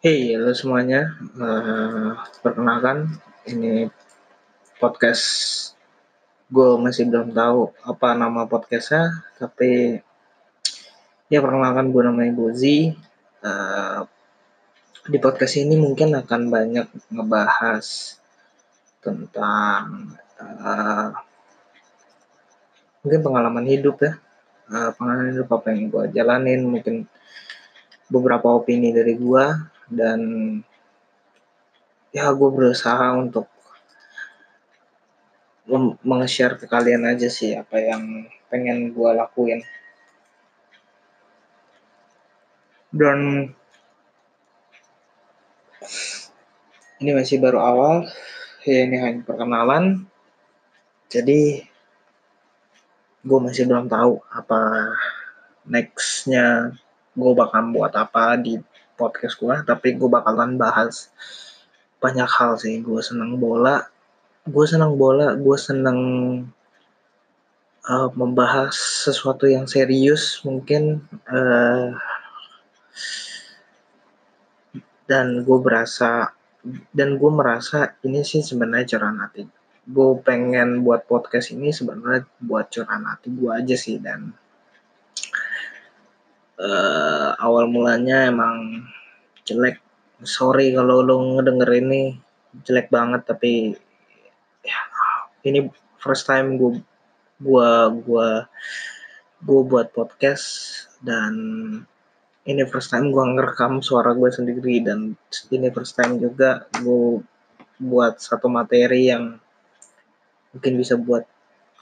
Hey, halo semuanya. Uh, perkenalkan, ini podcast gue masih belum tahu apa nama podcastnya, tapi ya perkenalkan gue namanya Bozi. Uh, di podcast ini mungkin akan banyak ngebahas tentang uh, mungkin pengalaman hidup ya, uh, pengalaman hidup apa yang gue jalanin, mungkin beberapa opini dari gue dan ya gue berusaha untuk meng-share ke kalian aja sih apa yang pengen gue lakuin. Dan ini masih baru awal ya ini hanya perkenalan. Jadi gue masih belum tahu apa nextnya gue bakal buat apa di podcast gue tapi gue bakalan bahas banyak hal sih. Gue seneng bola gue seneng bola gue seneng uh, membahas sesuatu yang serius mungkin uh, dan gue berasa dan gue merasa ini sih sebenarnya curahan hati. Gue pengen buat podcast ini sebenarnya buat curahan hati gue aja sih dan uh, awal mulanya emang jelek. Sorry kalau lo ngedenger ini jelek banget tapi ya, ini first time gue gua gua gue buat podcast dan ini first time gue ngerekam suara gue sendiri dan ini first time juga gue buat satu materi yang mungkin bisa buat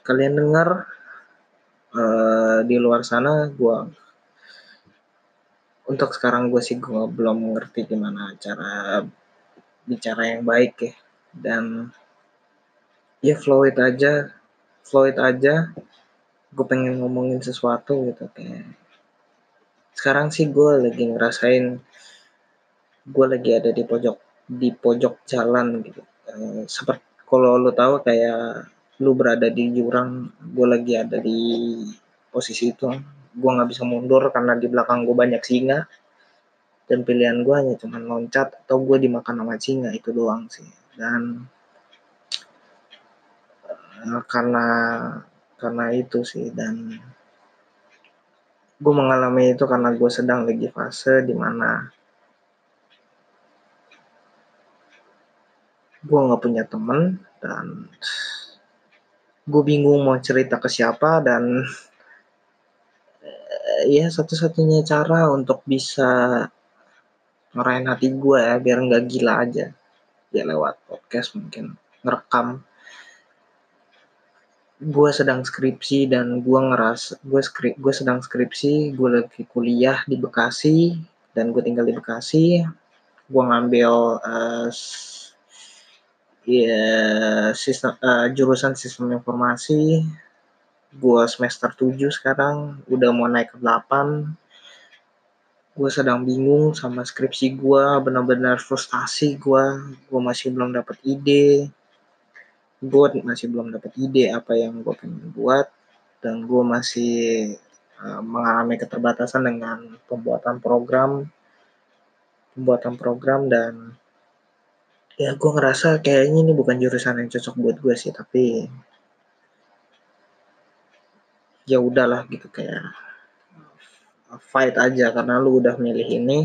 kalian dengar uh, di luar sana gue untuk sekarang gue sih gue belum ngerti gimana cara bicara yang baik ya. Dan ya flow it aja flow it aja. Gue pengen ngomongin sesuatu gitu kayak sekarang sih gue lagi ngerasain gue lagi ada di pojok di pojok jalan gitu. E, seperti kalau lo tahu kayak lu berada di jurang gue lagi ada di posisi itu gue nggak bisa mundur karena di belakang gue banyak singa. Dan pilihan gue hanya cuma loncat atau gue dimakan sama singa itu doang sih. Dan uh, karena karena itu sih dan gue mengalami itu karena gue sedang lagi fase di mana gue nggak punya temen dan gue bingung mau cerita ke siapa dan ya satu-satunya cara untuk bisa ngerain hati gue ya biar nggak gila aja. Ya lewat podcast mungkin ngerekam. Gue sedang skripsi dan gue ngeras gue skrip gue sedang skripsi gue lagi kuliah di Bekasi dan gue tinggal di Bekasi. Gue ngambil uh, ya sistem uh, jurusan sistem informasi gue semester 7 sekarang udah mau naik ke 8 gue sedang bingung sama skripsi gue benar-benar frustasi gue gue masih belum dapat ide. Gue masih belum dapat ide apa yang gue pengen buat dan gue masih uh, mengalami keterbatasan dengan pembuatan program pembuatan program dan ya gue ngerasa kayaknya ini bukan jurusan yang cocok buat gue sih tapi ya udahlah gitu kayak fight aja karena lu udah milih ini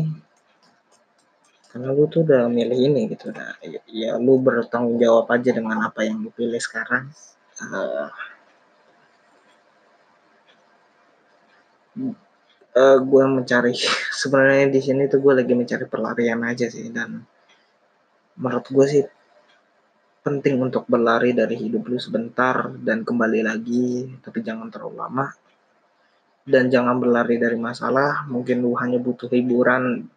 karena lu tuh udah milih ini gitu. Nah, ya, ya lu bertanggung jawab aja dengan apa yang lu pilih sekarang. Uh, uh, gue mencari sebenarnya di sini tuh gue lagi mencari pelarian aja sih dan menurut gue sih penting untuk berlari dari hidup lu sebentar dan kembali lagi, tapi jangan terlalu lama. Dan jangan berlari dari masalah, mungkin lu hanya butuh hiburan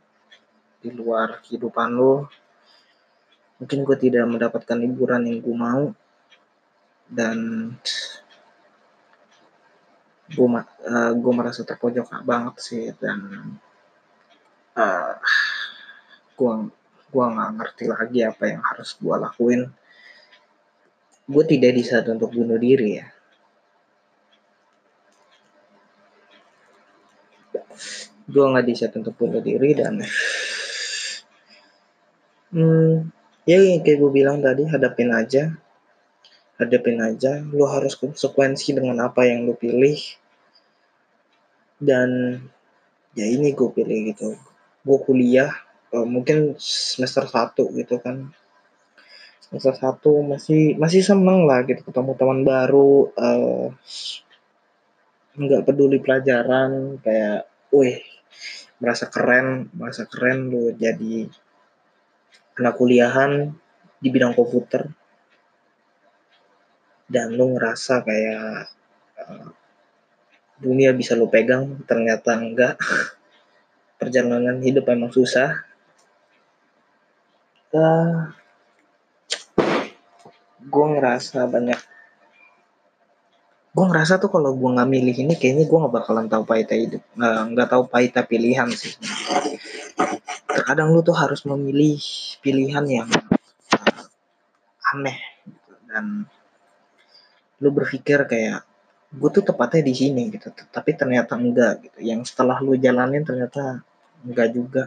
di luar kehidupan lu. Mungkin gue tidak mendapatkan hiburan yang gue mau. Dan gue uh, merasa terpojok banget sih dan uh, gue gue nggak ngerti lagi apa yang harus gue lakuin gue tidak di saat untuk bunuh diri ya. Gue nggak di saat untuk bunuh diri dan hmm, ya kayak gue bilang tadi hadapin aja. Hadapin aja. Lu harus konsekuensi dengan apa yang lu pilih. Dan ya ini gue pilih gitu. Gue kuliah uh, mungkin semester satu gitu kan semester satu masih masih seneng lah gitu ketemu teman baru uh, nggak peduli pelajaran kayak wih merasa keren merasa keren lu jadi anak kuliahan di bidang komputer. Dan lu ngerasa kayak uh, dunia bisa lu pegang ternyata enggak. Perjalanan hidup emang susah. Uh, gue ngerasa banyak gue ngerasa tuh kalau gue nggak milih ini kayaknya gue nggak bakalan tahu pahitnya hidup nggak tahu pahitnya pilihan sih. Terkadang lu tuh harus memilih pilihan yang uh, aneh gitu. dan lu berpikir kayak gue tuh tepatnya di sini gitu. Tapi ternyata enggak gitu. Yang setelah lu jalanin ternyata enggak juga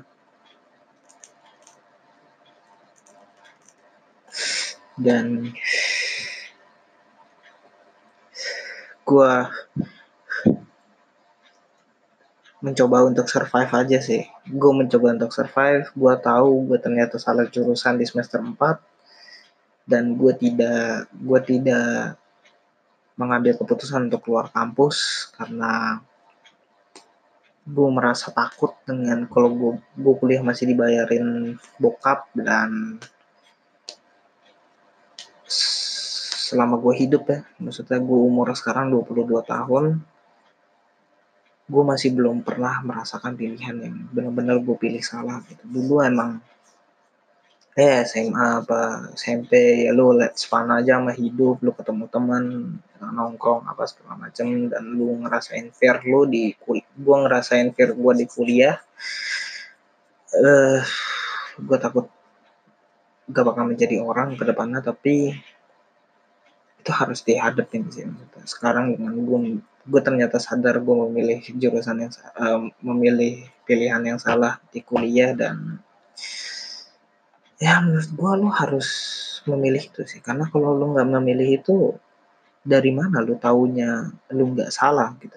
dan gue mencoba untuk survive aja sih. Gue mencoba untuk survive gue tahu gue ternyata salah jurusan di semester 4 dan gue tidak gue tidak mengambil keputusan untuk keluar kampus karena gue merasa takut dengan kalau gue, gue kuliah masih dibayarin bokap dan selama gue hidup ya maksudnya gue umur sekarang 22 tahun gue masih belum pernah merasakan pilihan yang benar-benar gue pilih salah gitu. Dulu emang eh SMA apa SMP ya lu let's fun aja sama hidup lu ketemu teman nongkrong apa segala macem dan lu ngerasain fair lu di gue ngerasain fair gue di kuliah eh uh, gue takut gak bakal menjadi orang ke depannya tapi itu harus dihadapin sih sekarang dengan gue gue ternyata sadar gue memilih jurusan yang uh, memilih pilihan yang salah di kuliah dan ya menurut gue lo harus memilih itu sih. Karena kalau lo nggak memilih itu dari mana lo taunya lo nggak salah gitu?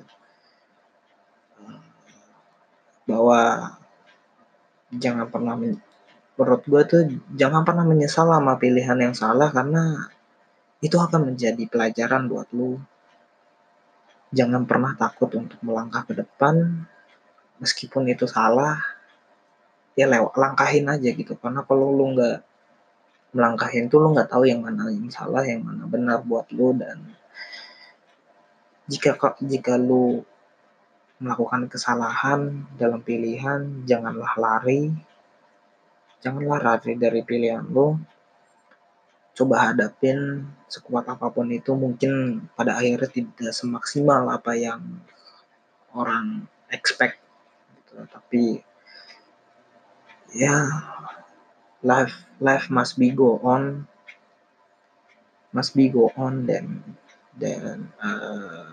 Bahwa jangan pernah menurut gue tuh jangan pernah menyesal sama pilihan yang salah karena itu akan menjadi pelajaran buat lu. Jangan pernah takut untuk melangkah ke depan, meskipun itu salah, ya lewat langkahin aja gitu. Karena kalau lu nggak melangkahin tuh lu nggak tahu yang mana yang salah, yang mana benar buat lu dan jika jika lu melakukan kesalahan dalam pilihan, janganlah lari, janganlah lari dari pilihan lu, coba hadapin sekuat apa pun itu mungkin pada akhirnya tidak semaksimal apa yang orang expect gitu. tapi ya life life must be go on must be go on dan dan uh,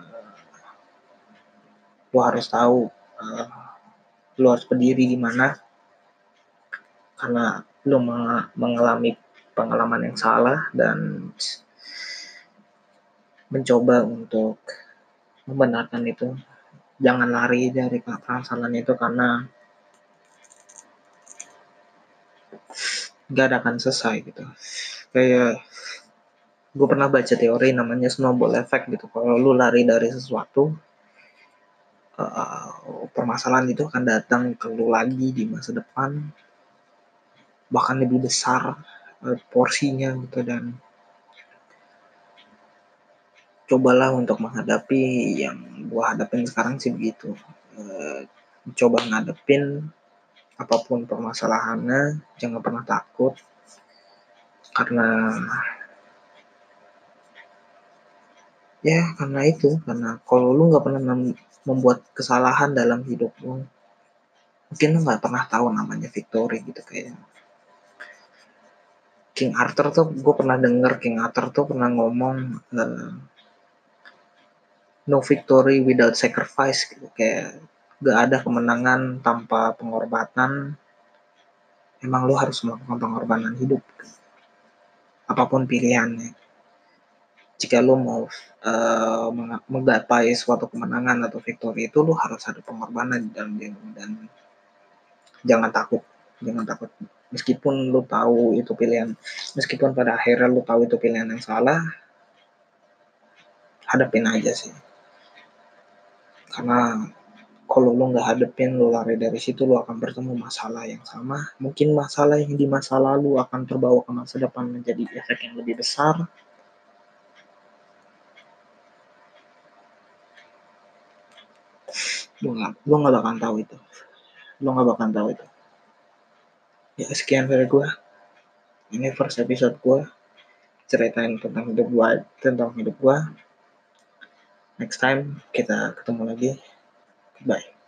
lo harus tahu uh, lo harus berdiri gimana karena lo mengalami pengalaman yang salah dan mencoba untuk membenarkan itu. Jangan lari dari kesalahan itu karena gak akan selesai gitu. Kayak gue pernah baca teori namanya snowball effect gitu. Kalau lu lari dari sesuatu uh, permasalahan itu akan datang ke lu lagi di masa depan bahkan lebih besar uh, porsinya gitu. Dan cobalah untuk menghadapi yang gua hadapin sekarang sih begitu. Uh, coba ngadepin apa pun permasalahannya jangan pernah takut. Karena ya karena itu karena kalau lu nggak pernah membuat kesalahan dalam hidup lu mungkin lu nggak pernah tahu namanya victory gitu kayak King Arthur tuh gue pernah denger King Arthur tuh pernah ngomong uh, no victory without sacrifice gitu. Kayak gak ada kemenangan tanpa pengorbanan. Emang lu harus melakukan pengorbanan hidup. Apa pun pilihannya. Jika lu mau uh, menggapai suatu kemenangan atau victory itu lu harus ada pengorbanan dan dan jangan takut. Jangan takut meskipun lu tahu itu pilihan meskipun pada akhirnya lu tahu itu pilihan yang salah hadapin aja sih. Karena kalau lu nggak hadepin lu lari dari situ lu akan bertemu masalah yang sama. Mungkin masalah yang di masa lalu akan terbawa ke masa depan menjadi efek yang lebih besar. Lu nggak lu nggak bakal tahu itu. Lu nggak bakal tahu itu ya sekian dari gue ini first episode gue ceritain tentang hidup gue tentang hidup gue next time kita ketemu lagi. Bye